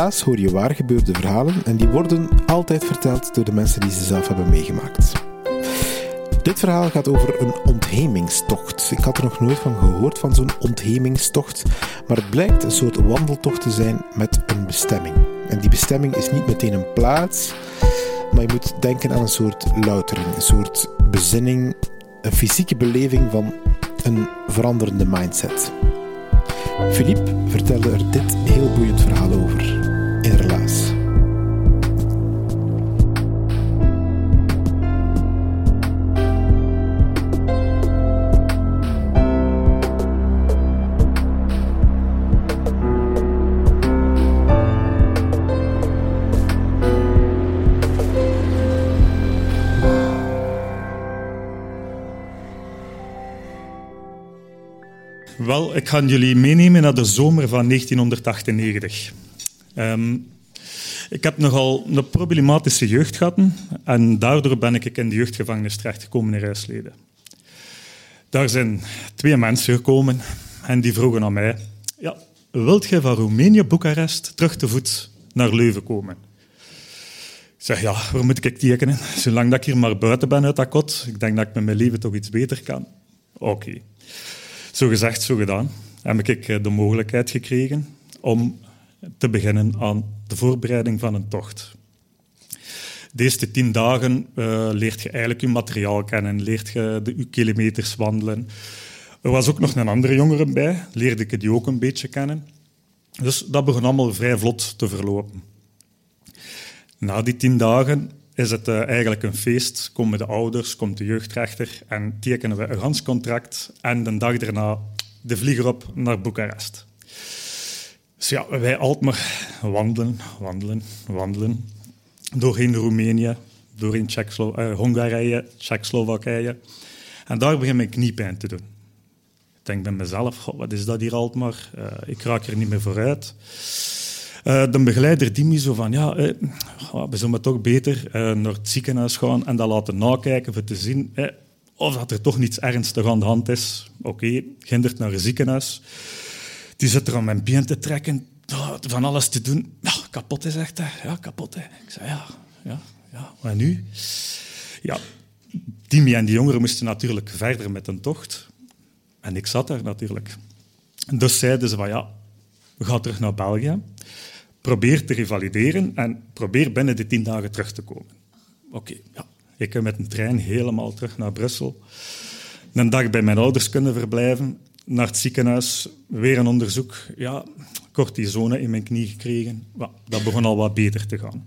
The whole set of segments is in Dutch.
In Relaas hoor je waar gebeurde verhalen en die worden altijd verteld door de mensen die ze zelf hebben meegemaakt. Dit verhaal gaat over een onthemingstocht. Ik had er nog nooit van gehoord van zo'n onthemingstocht, maar het blijkt een soort wandeltocht te zijn met een bestemming. En die bestemming is niet meteen een plaats, maar je moet denken aan een soort loutering, een soort bezinning, een fysieke beleving van een veranderende mindset. Philippe vertelde er dit heel boeiend verhaal over Wel, ik ga jullie meenemen naar de zomer van 1998. Ehm, ik heb nogal een problematische jeugd gehad en daardoor ben ik in de jeugdgevangenis terechtgekomen in Ruisleden. Daar zijn twee mensen gekomen en die vroegen aan mij: ja, wilt jij van Roemenië, Boekarest, terug te voet naar Leuven komen? Ik zeg, ja, waar moet ik tekenen? Zolang dat ik hier maar buiten ben uit dat kot, ik denk dat ik met mijn leven toch iets beter kan. Oké. Zo gezegd, zo gedaan. Heb ik eh, de mogelijkheid gekregen om te beginnen aan de voorbereiding van een tocht. De eerste tien dagen eh, leert je eigenlijk je materiaal kennen, leert je de je kilometers wandelen. Er was ook nog een andere jongere bij, leerde ik die ook een beetje kennen. Dus dat begon allemaal vrij vlot te verlopen. Na die tien dagen is het eh, eigenlijk een feest. Komen de ouders, komt de jeugdrechter en tekenen we een gans contract. En de dag daarna de vlieger op naar Boekarest. Dus ja, wij altijd wandelen, wandelen, wandelen. Doorheen Roemenië, doorheen Tsjekslo eh, Hongarije, Tsjechoslowakije. En daar begint mijn kniepijn te doen. Ik denk bij mezelf, "Goh, wat is dat hier altijd maar? Eh, ik raak er niet meer vooruit. Eh, de begeleider die me zo van, ja, eh, we zullen toch beter eh, naar het ziekenhuis gaan en dat laten nakijken voor te zien of dat er toch niets ernstig aan de hand is. Oké, gindert naar een ziekenhuis. Die zit er aan mijn been te trekken, oh, van alles te doen. Kapot is echt, hè. Ja, kapot, hè. Ik zei, ja, ja, ja. Maar nu? Ja, Timmy en die jongeren moesten natuurlijk verder met een tocht. En ik zat daar natuurlijk. Dus zeiden ze van, ja, we gaan terug naar België. Probeer te revalideren en probeer binnen de tien dagen terug te komen. Oké, ja. Ik heb met een trein helemaal terug naar Brussel. Een dag bij mijn ouders kunnen verblijven. Naar het ziekenhuis, weer een onderzoek. Ja, cortisone in mijn knie gekregen. Dat begon al wat beter te gaan.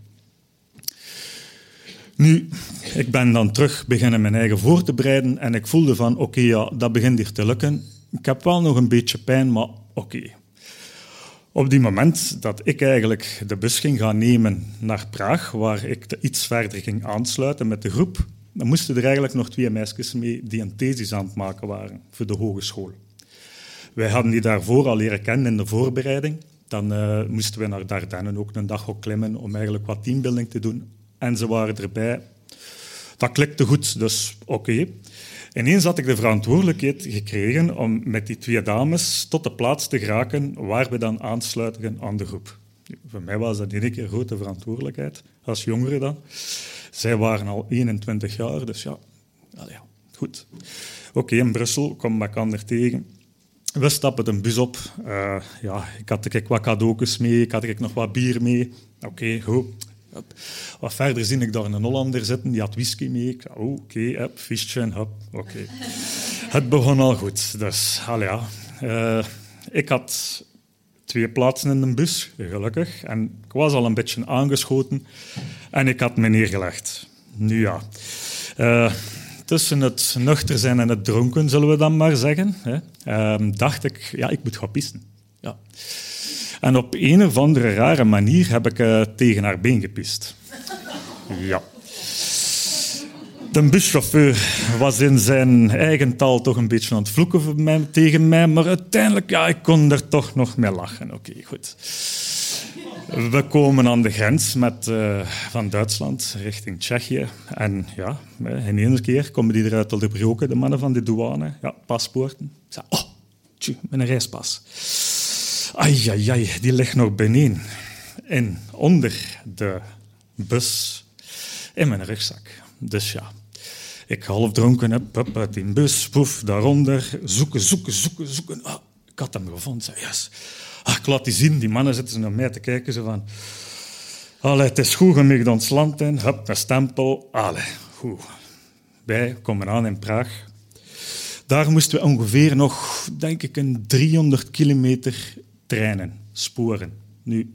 Nu, ik ben dan terug beginnen mijn eigen voor te bereiden en ik voelde van, oké, ja, dat begint hier te lukken. Ik heb wel nog een beetje pijn, maar oké. Op die moment dat ik eigenlijk de bus ging gaan nemen naar Praag, waar ik iets verder ging aansluiten met de groep, dan moesten er eigenlijk nog twee meisjes mee die een thesis aan het maken waren voor de hogeschool. Wij hadden die daarvoor al leren kennen in de voorbereiding. Dan eh, moesten we naar Dardenne ook een dag op klimmen om eigenlijk wat teambuilding te doen. En ze waren erbij. Dat klikte goed, dus oké. Ineens had ik de verantwoordelijkheid gekregen om met die twee dames tot de plaats te geraken waar we dan aansluiten aan de groep. Voor mij was dat een keer grote verantwoordelijkheid, als jongere dan. Zij waren al 21 jaar, dus ja, goed. Oké, in Brussel, kom elkaar tegen. We stappen de bus op. Uh, ja, ik had ik wat cadeautjes mee, ik had ik nog wat bier mee. Oké, goed. Wat verder zie ik daar een Hollander zitten, die had whisky mee. Ik oh, oké, okay, visje, oké. Okay. Het begon al goed. Dus, ja. Uh, ik had twee plaatsen in de bus, gelukkig. En ik was al een beetje aangeschoten en ik had me neergelegd. Nu ja, uh, tussen het nuchter zijn en het dronken, zullen we dan maar zeggen, hè, uh, dacht ik, ja, ik moet gaan pissen. Ja. En op een of andere rare manier heb ik uh, tegen haar been gepist. Ja. De buschauffeur was in zijn eigen taal toch een beetje aan het vloeken tegen mij, maar uiteindelijk, ja, ik kon er toch nog mee lachen. Oké, goed. We komen aan de grens met, uh, van Duitsland richting Tsjechië. En ja, in één keer komen die eruit al de broken, de mannen van de douane. Ja, paspoorten. Ik zei, oh, mijn reispas. Ai, ai, ai, die ligt nog beneden. En onder de bus in mijn rugzak. Dus ja, ik half dronken heb, hup, uit die bus, poef, daaronder, zoeken, zoeken, zoeken, zoeken. Ah, ik had hem gevonden, zei yes. Ah, ik laat die zien, die mannen zitten naar mij te kijken, zo van... Allee, het is goed, je ons land in, hup, een stempel, allee, goed. Wij komen aan in Praag. Daar moesten we ongeveer nog, denk ik, een 300 kilometer treinen, sporen. Nu,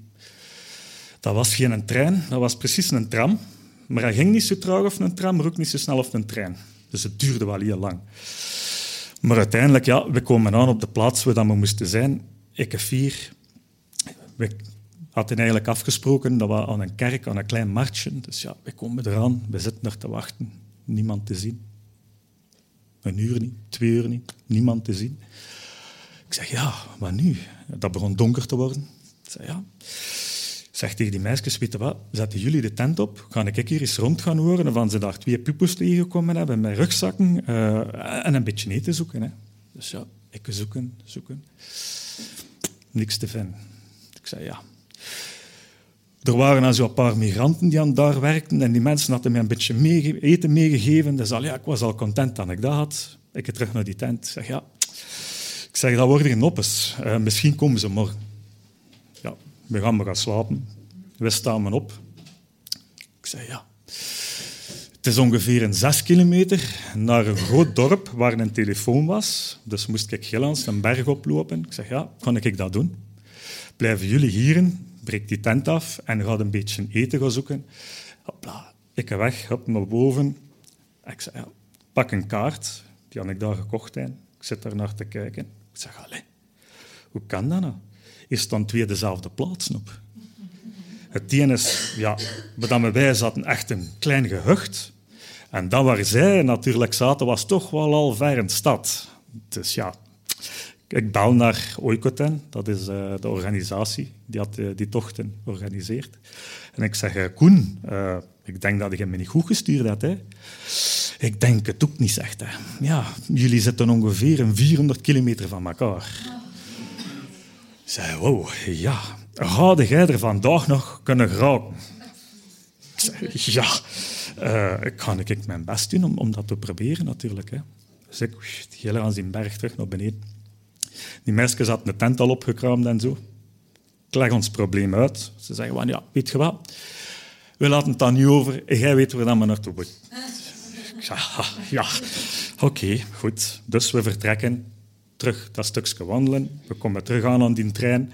dat was geen trein, dat was precies een tram. Maar hij ging niet zo traag of een tram, maar ook niet zo snel of een trein. Dus het duurde wel heel lang. Maar uiteindelijk, ja, we komen aan op de plaats waar we moesten zijn. Ik vier. We hadden eigenlijk afgesproken dat we aan een kerk, aan een klein marktje. Dus ja, we komen eraan, we zitten er te wachten. Niemand te zien. Een uur niet, twee uur niet, niemand te zien. Ik zeg, ja, wat nu? Dat begon donker te worden. Ik zeg, ja zeg tegen die meisjes, weet wat, zetten jullie de tent op, ga ik hier eens rond gaan horen van ze daar twee pupus tegengekomen hebben met rugzakken uh, en een beetje eten zoeken. Hè. Dus ja, ik zoeken, zoeken. Niks te vinden. Ik zei ja. Er waren dan zo een paar migranten die aan daar werkten en die mensen hadden mij een beetje mee, eten meegegeven. Dus al, ja, ik was al content dat ik dat had. Ik ga terug naar die tent. Ik zeg ja, zeg, dat worden geen noppes. Uh, misschien komen ze morgen. We gaan maar gaan slapen. We staan maar op. Ik zei ja. Het is ongeveer een zes kilometer naar een groot dorp waar een telefoon was. Dus moest ik Gillans een berg oplopen. Ik zeg ja, kan ik dat doen? Blijven jullie hier, breek die tent af en ga een beetje eten gaan zoeken. Hopla, ik ga weg, hop, naar boven. Ik zeg ja, pak een kaart, die had ik daar gekocht. Ik zit daar naar te kijken. Ik zeg, allee, hoe kan dat nou? is staan twee dezelfde plaatsen op. Het ene is, ja, maar wij zaten echt een klein gehucht. En dat waar zij natuurlijk zaten, was toch wel al ver een stad. Dus ja, ik bel naar Oikoten, dat is uh, de organisatie die had, uh, die tochten organiseert. En ik zeg, Koen, ik denk dat je me niet goed gestuurd hebt. Hè? Ik denk het ook niet, zegt. Ja, jullie zitten ongeveer een 400 kilometer van elkaar zei, wow, ja, had jij er vandaag nog kunnen geraken? Ik zei, ja, uh, ik ga ik mijn best doen om, om dat te proberen natuurlijk. Hè. Dus ik heel aan zijn berg terug naar beneden. Die meisjes hadden de tent al opgekraamd en zo. Ik leg ons probleem uit. Ze zeggen, van, ja, weet je wat, we laten het dan nu over. Jij weet waar we naartoe moeten. Ja, oké, goed. Dus we vertrekken terug dat stukje wandelen. We komen terug aan aan die trein.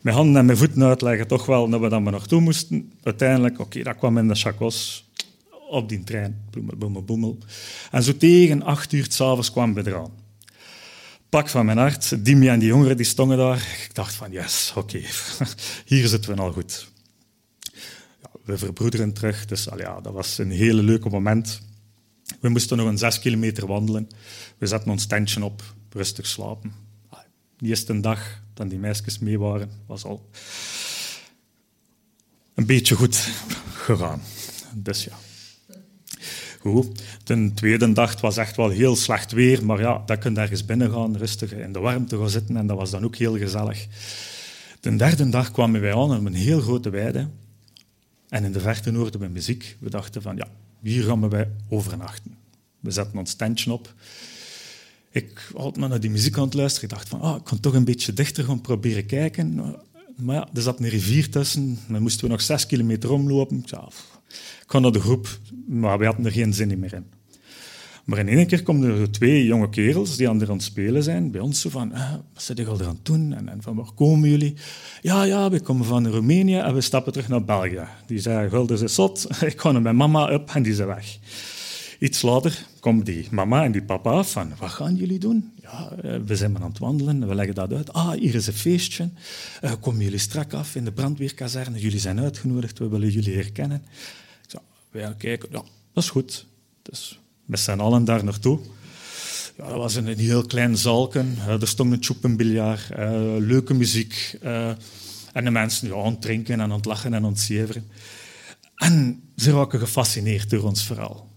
Mijn handen en mijn voeten uitleggen toch wel naar we dan maar naartoe moesten. Uiteindelijk, oké, dat kwam in de chacos op die trein. Boemel, boemel, boemel. En zo tegen acht uur s'avonds kwam we eraan. Pak van mijn hart, Dimi en die jongeren die stonden daar. Ik dacht van, yes, oké, hier zitten we al goed. Ja, we verbroederen terug, dus al dat was een hele leuke moment. We moesten nog een zes kilometer wandelen. We zetten ons tentje op rustig slapen. De eerste dag dat die meisjes mee waren, was al een beetje goed gegaan. Dus ja. Goed. De tweede dag was echt wel heel slecht weer, maar ja, dat kun je ergens binnen gaan, rustig in de warmte gaan zitten en dat was dan ook heel gezellig. De derde dag kwamen wij aan op een heel grote weide en in de verte hoorden we muziek. We dachten van, ja, hier gaan we overnachten. We zetten ons tentje op Ik had maar naar die muziek aan het luisteren. Ik dacht van, ah, ik kan toch een beetje dichter gaan proberen kijken. Maar ja, er zat een rivier tussen. Dan moesten we nog zes kilometer omlopen. Ik zei, ga naar de groep. Maar we hadden er geen zin meer in. Maar in één keer komen er twee jonge kerels die aan het spelen zijn bij ons. Zo van, ah, wat zit je al aan het doen? En, en, van, waar komen jullie? Ja, ja, we komen van Roemenië en we stappen terug naar België. Die zei, Gulders is zot. Ik ga naar mijn mama op en die is weg. Iets later komt die mama en die papa af van, wat gaan jullie doen? Ja, eh, we zijn maar aan het wandelen, we leggen dat uit. Ah, hier is een feestje. Uh, komen jullie strak af in de brandweerkazerne? Jullie zijn uitgenodigd, we willen jullie herkennen. Ik zei, wij kijken, ja, dat is goed. Dus met z'n allen daar naartoe. Ja, dat was een heel klein zalken. er stond een tjoepenbiljaar, uh, leuke muziek. en de mensen ja, drinken en aan lachen en aan. En ze raken gefascineerd door ons verhaal.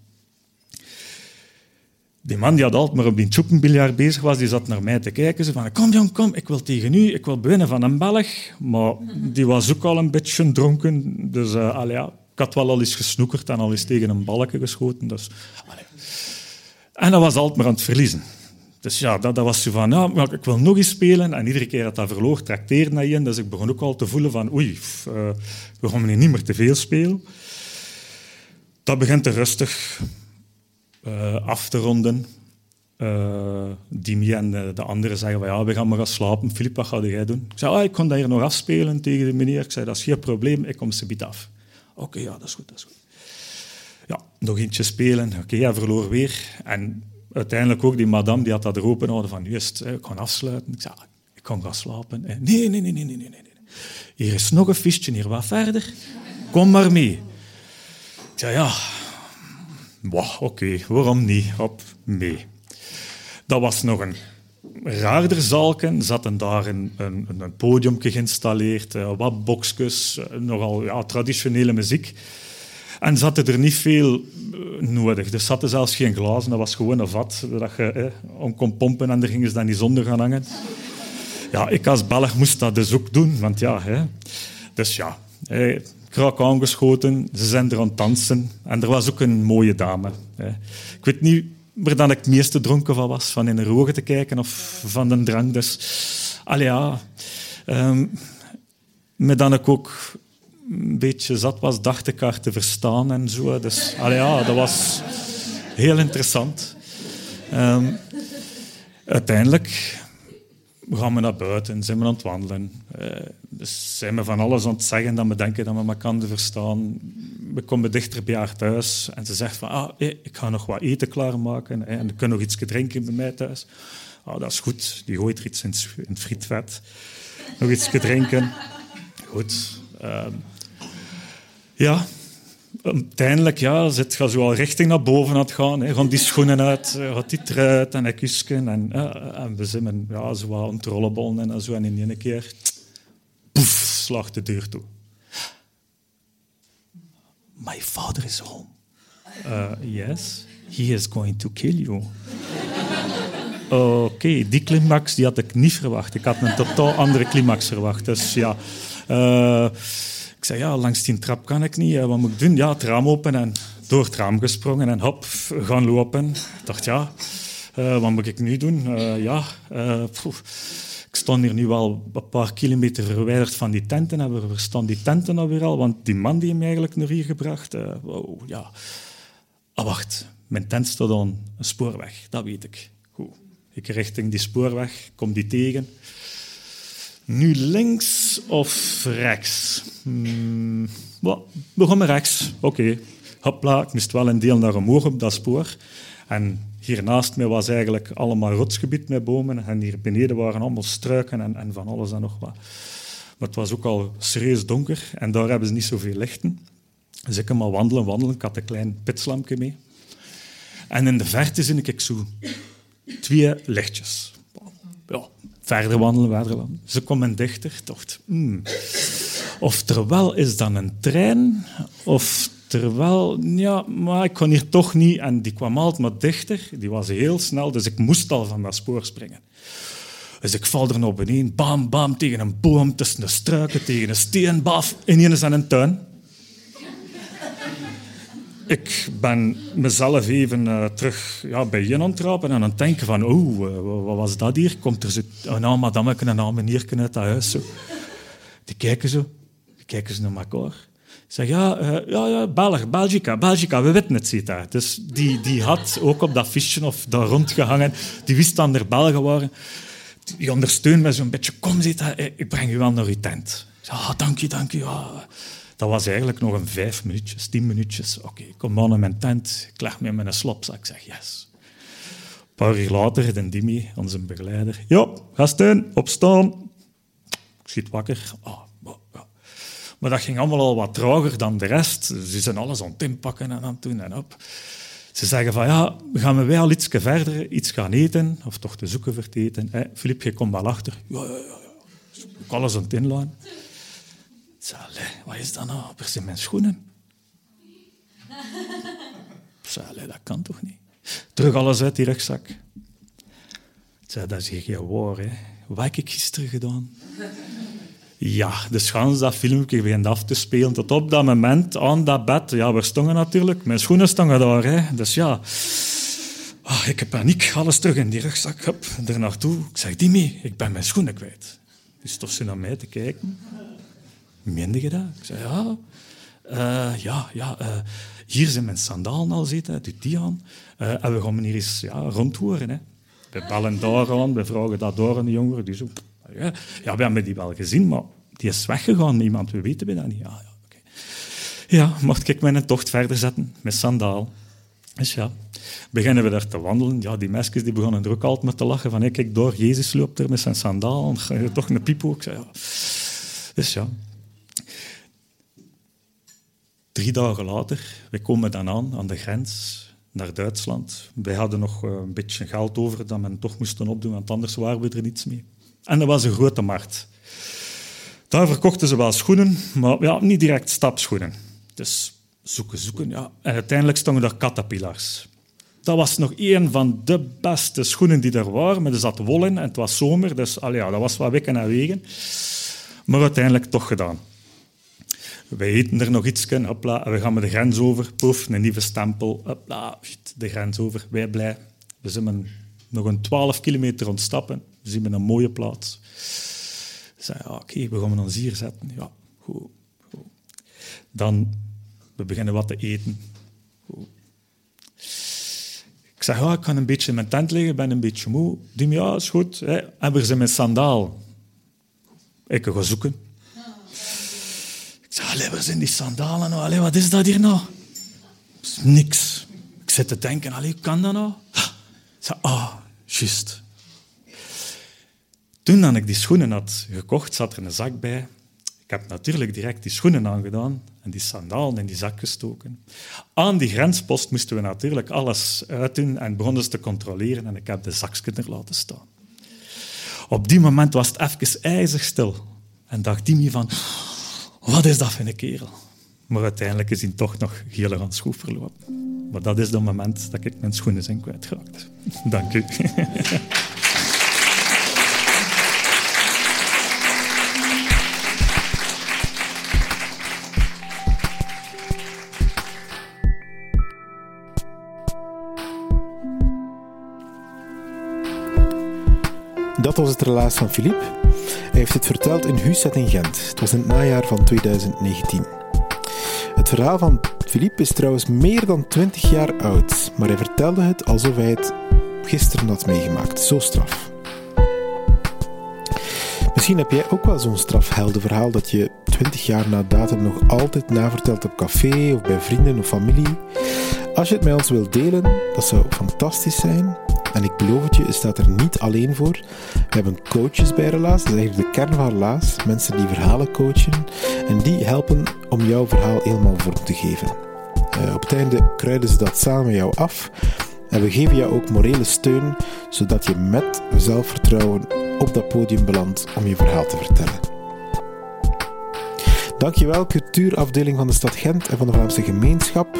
Die man die had altijd maar op die tjoepenbiljaar bezig was, die zat naar mij te kijken. Ze van, kom jong, kom, ik wil tegen u, ik wil winnen van een Belg. Maar die was ook al een beetje dronken. Dus uh, ja, ik had wel al eens gesnoekerd en al eens tegen een balken geschoten. Dus. En dat was altijd maar aan het verliezen. Dus ja, dat, dat was zo van, ja, ik wil nog eens spelen. En iedere keer dat dat verloor, trakteerde hij in. Dus ik begon ook al te voelen van, oei, uh, we gaan niet meer te veel spelen. Dat begint te rustig uh, af te ronden. Uh, Dimi en de, de, anderen zeggen van, ja, we gaan maar gaan slapen. Filip, wat ga jij doen? Ik zei, ah, ik kon daar nog afspelen tegen de meneer. Ik zei, dat is geen probleem, ik kom ze bied af. Oké, ja, dat is goed, dat is goed. Ja, nog eentje spelen. Oké, hij verloor weer. En uiteindelijk ook die madame, die had dat er open houden van, juist, ik kan afsluiten. Ik zei, ah, ik kan gaan slapen. Nee, nee, nee, nee, nee, nee, nee. Hier is nog een visje, hier wat verder. Kom maar mee. Ik zei, ja, oké, waarom niet? Hop, mee. Dat was nog een raarder zalken. Zaten daar een, een, een podium geïnstalleerd, uh, wat boxjes, uh, nogal ja, traditionele muziek. En zaten er niet veel uh, nodig. Er zaten zelfs geen glazen, dat was gewoon een vat dat je eh, om kon pompen en er gingen ze dan niet zonder gaan hangen. Ja, ik als Belg moest dat dus ook doen, want ja... Hè. Dus ja, krak aangeschoten. Ze zijn er aan het dansen. En er was ook een mooie dame. Ik weet niet waar dan ik het meeste dronken van was, van in de ogen te kijken of van de drank. Dus, allee ja. Um, met dan ik ook een beetje zat was, dacht ik haar te verstaan en zo. Dus allee ja, dat was heel interessant. Um, uiteindelijk gaan we naar buiten, zijn we aan het wandelen. Uh, zijn we van alles aan het zeggen dat we denken dat we elkaar verstaan. We komen dichter bij haar thuis en ze zegt van, ah, ik ga nog wat eten klaarmaken en ik kan nog iets drinken bij mij thuis. Ah, dat is goed, die gooit er iets in het frietvet. Nog iets drinken. Goed. Uh, ja, uiteindelijk ja, zit je zo al richting naar boven aan het gaan. Hè. Gaan die schoenen uit, eh, gaat die eruit en een kusken. En, uh, en we zijn ja, zo aan en zo. En in één keer, poef, slaagt de deur toe. My father is home. Uh, yes, he is going to kill you. Oké, die climax die had ik niet verwacht. Ik had een totaal andere climax verwacht. Dus ja... ik zei, ja, langs die trap kan ik niet. Wat moet ik doen? Ja, het raam open en door het raam gesprongen en hop, gaan lopen. Ik dacht, ja, uh, wat moet ik nu doen? Uh, ja, ik stond hier nu wel een paar kilometer verwijderd van die tenten. En we staan die tenten alweer al? Want die man die hem eigenlijk naar hier gebracht, wow, ja. Ah, wacht, mijn tent staat aan een spoorweg, dat weet ik. Goed. Ik richting die spoorweg, kom die tegen. Nu links of rechts? Hmm, we gaan rechts. Oké. Hopla, ik moest wel een deel naar omhoog op dat spoor. En hier naast mij was eigenlijk allemaal rotsgebied met bomen. En hier beneden waren allemaal struiken en, en van alles en nog wat. Maar het was ook al serieus donker en daar hebben ze niet zoveel lichten. Dus ik kan maar wandelen, wandelen. Ik had een klein pitslampje mee. En in de verte zie ik zo twee lichtjes. Verder wandelen, wandelen. Ze komen dichter, dacht, hmm. of terwijl is dan een trein, of terwijl, ja, maar ik kon hier toch niet. En die kwam altijd maar dichter, die was heel snel, dus ik moest al van dat spoor springen. Dus ik val er nog beneden, bam, bam, tegen een boom, tussen de struiken, tegen een steen, baf, ineens aan een tuin. Ik ben mezelf even uh, terug ja, bij je aan het trappen en aan het denken van, oh, uh, wat was dat hier? Komt er zo een oude madame en een oude meneer uit dat huis? Zo. Die kijken zo, die kijken ze naar elkaar. Ik zeg, ja, uh, ja, ja, Belg, Belgica, Belgica, we weten het, ziet daar. Dus die, die had ook op dat fiche of daar rondgehangen, die wist dat er Belgen waren. Die ondersteunt me zo'n beetje, kom, ziet daar, ik breng je wel naar je tent. Ik zeg, ah, dank je, dank je. Dat was eigenlijk nog een vijf minuutjes, tien minuutjes. Oké, ik kom aan in mijn tent, ik leg me in mijn slopzak. Ik zeg, yes. Een paar uur later, de Dimi, onze begeleider. Ja, gasten, opstaan. Ik schiet wakker. Oh. Maar dat ging allemaal al wat trager dan de rest. Ze zijn alles aan het inpakken en aan het doen en op. Ze zeggen van, ja, gaan wij al iets verder iets gaan eten, of toch te zoeken voor te eten. Filip, je komt wel achter. Ja, ja, ja. alles aan het inlaan. Zei, wat is dat nou? Per zijn mijn schoenen. Zei, dat kan toch niet? Terug alles uit die rugzak. Zei, dat is geen woord, hè. Wat heb ik gisteren gedaan? Ja, de schans dat filmpje begint af te spelen. Tot op dat moment, aan dat bed, ja, we stonden natuurlijk. Mijn schoenen stonden daar, hè. Dus ja... Oh, ik heb paniek, alles terug in die rugzak. Hup, er naartoe. Ik zeg, Dimi, ik ben mijn schoenen kwijt. Die stond ze naar mij te kijken. Meende je dat? Ik zei, ja. Uh, ja, ja uh, hier zijn mijn sandalen al zitten, doe die aan. Uh, en we gaan hier eens ja, rondhoren. Hè. We bellen daar aan, we vragen dat door aan de jongeren. Die zo, ja, ja, we hebben die wel gezien, maar die is weggegaan. Iemand, we weten we dat niet. Ja, ja, okay. ja mocht ik mijn tocht verder zetten met sandaal. Dus ja, beginnen we daar te wandelen. Ja, die meisjes die begonnen er ook altijd met te lachen. Van, hey, kijk door, Jezus loopt er met zijn sandaal. Toch een piep ja. Dus ja, Drie dagen later, we komen dan aan, aan de grens naar Duitsland. Wij hadden nog eh, een beetje geld over dat men toch moesten opdoen, want anders waren we er niets mee. En er was een grote markt. Daar verkochten ze wel schoenen, maar ja, niet direct stapschoenen. Dus zoeken, zoeken. Ja. En uiteindelijk stonden daar caterpillars. Dat was nog een van de beste schoenen die er waren, maar er zat wol in en het was zomer, dus al ja, dat was wat wikken en wegen. Maar uiteindelijk toch gedaan. Wij eten er nog iets, hopla, we gaan met de grens over, poef, een nieuwe stempel, hopla, de grens over, wij blij. We zijn nog een 12 kilometer ontstappen, we zien een mooie plaats. Ja, oké, we gaan ons hier zetten. Ja, goed. Dan, we beginnen wat te eten. Ik zeg, ja, ik kan een beetje in mijn tent liggen, ben een beetje moe. Die ja, is goed. Hè. En we zijn sandaal. Ik ga zoeken. Zei, allee, zijn die sandalen nou? Allee, wat is dat hier nou? Niks. Ik zit te denken, allee, hoe kan dat nou? Ik zei, ah, juist. Toen dat ik die schoenen had gekocht, zat er een zak bij. Ik heb natuurlijk direct die schoenen aangedaan en die sandalen in die zak gestoken. Aan die grenspost moesten we natuurlijk alles uitdoen en begonnen ze te controleren en ik heb de zakjes er laten staan. Op die moment was het even ijzig stil en dacht die me van wat is dat voor een kerel? Maar uiteindelijk is hij toch nog heel aan schroef verlopen. Maar dat is het moment dat ik mijn schoenen zijn kwijtgeraakt. Dank u. Dat was het relaas van Philippe. Heeft het verteld in Huset in Gent. Het was in het najaar van 2019. Het verhaal van Philippe is trouwens meer dan 20 jaar oud, maar hij vertelde het alsof hij het gisteren had meegemaakt. Zo straf. Misschien heb jij ook wel zo'n strafheldenverhaal dat je 20 jaar na datum nog altijd navertelt op café of bij vrienden of familie. Als je het met ons wilt delen, dat zou fantastisch zijn. En ik beloof het je, je staat er niet alleen voor. We hebben coaches bij Relaas, dat is eigenlijk de kern van Relaas. Mensen die verhalen coachen en die helpen om jouw verhaal helemaal vorm te geven. Uh, op het einde kruiden ze dat samen jou af. En we geven jou ook morele steun, zodat je met zelfvertrouwen op dat podium belandt om je verhaal te vertellen. Dankjewel, cultuurafdeling van de stad Gent en van de Vlaamse gemeenschap.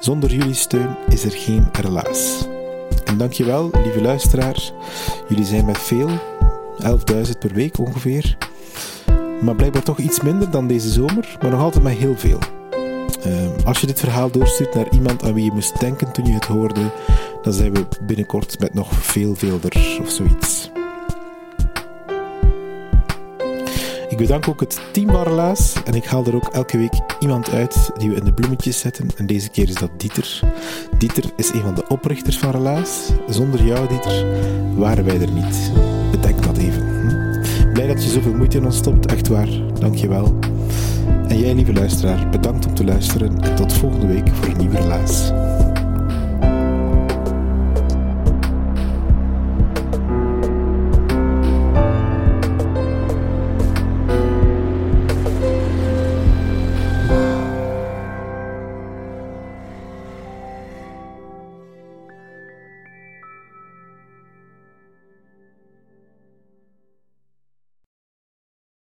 Zonder jullie steun is er geen relaas. En dankjewel, lieve luisteraars. Jullie zijn met veel, 11.000 per week ongeveer. Maar blijkbaar toch iets minder dan deze zomer, maar nog altijd met heel veel. Ehm, als je dit verhaal doorstuurt naar iemand aan wie je moest denken toen je het hoorde, dan zijn we binnenkort met nog veel, veelder of zoiets. Bedank ook het team van Relaas en ik haal er ook elke week iemand uit die we in de bloemetjes zetten. En deze keer is dat Dieter. Dieter is een van de oprichters van Relaas. Zonder jou, Dieter, waren wij er niet. Bedenk dat even. Hm? Blij dat je zoveel moeite in ons stopt, echt waar. Dank je wel. En jij, lieve luisteraar, bedankt om te luisteren en tot volgende week voor een nieuwe Relaas.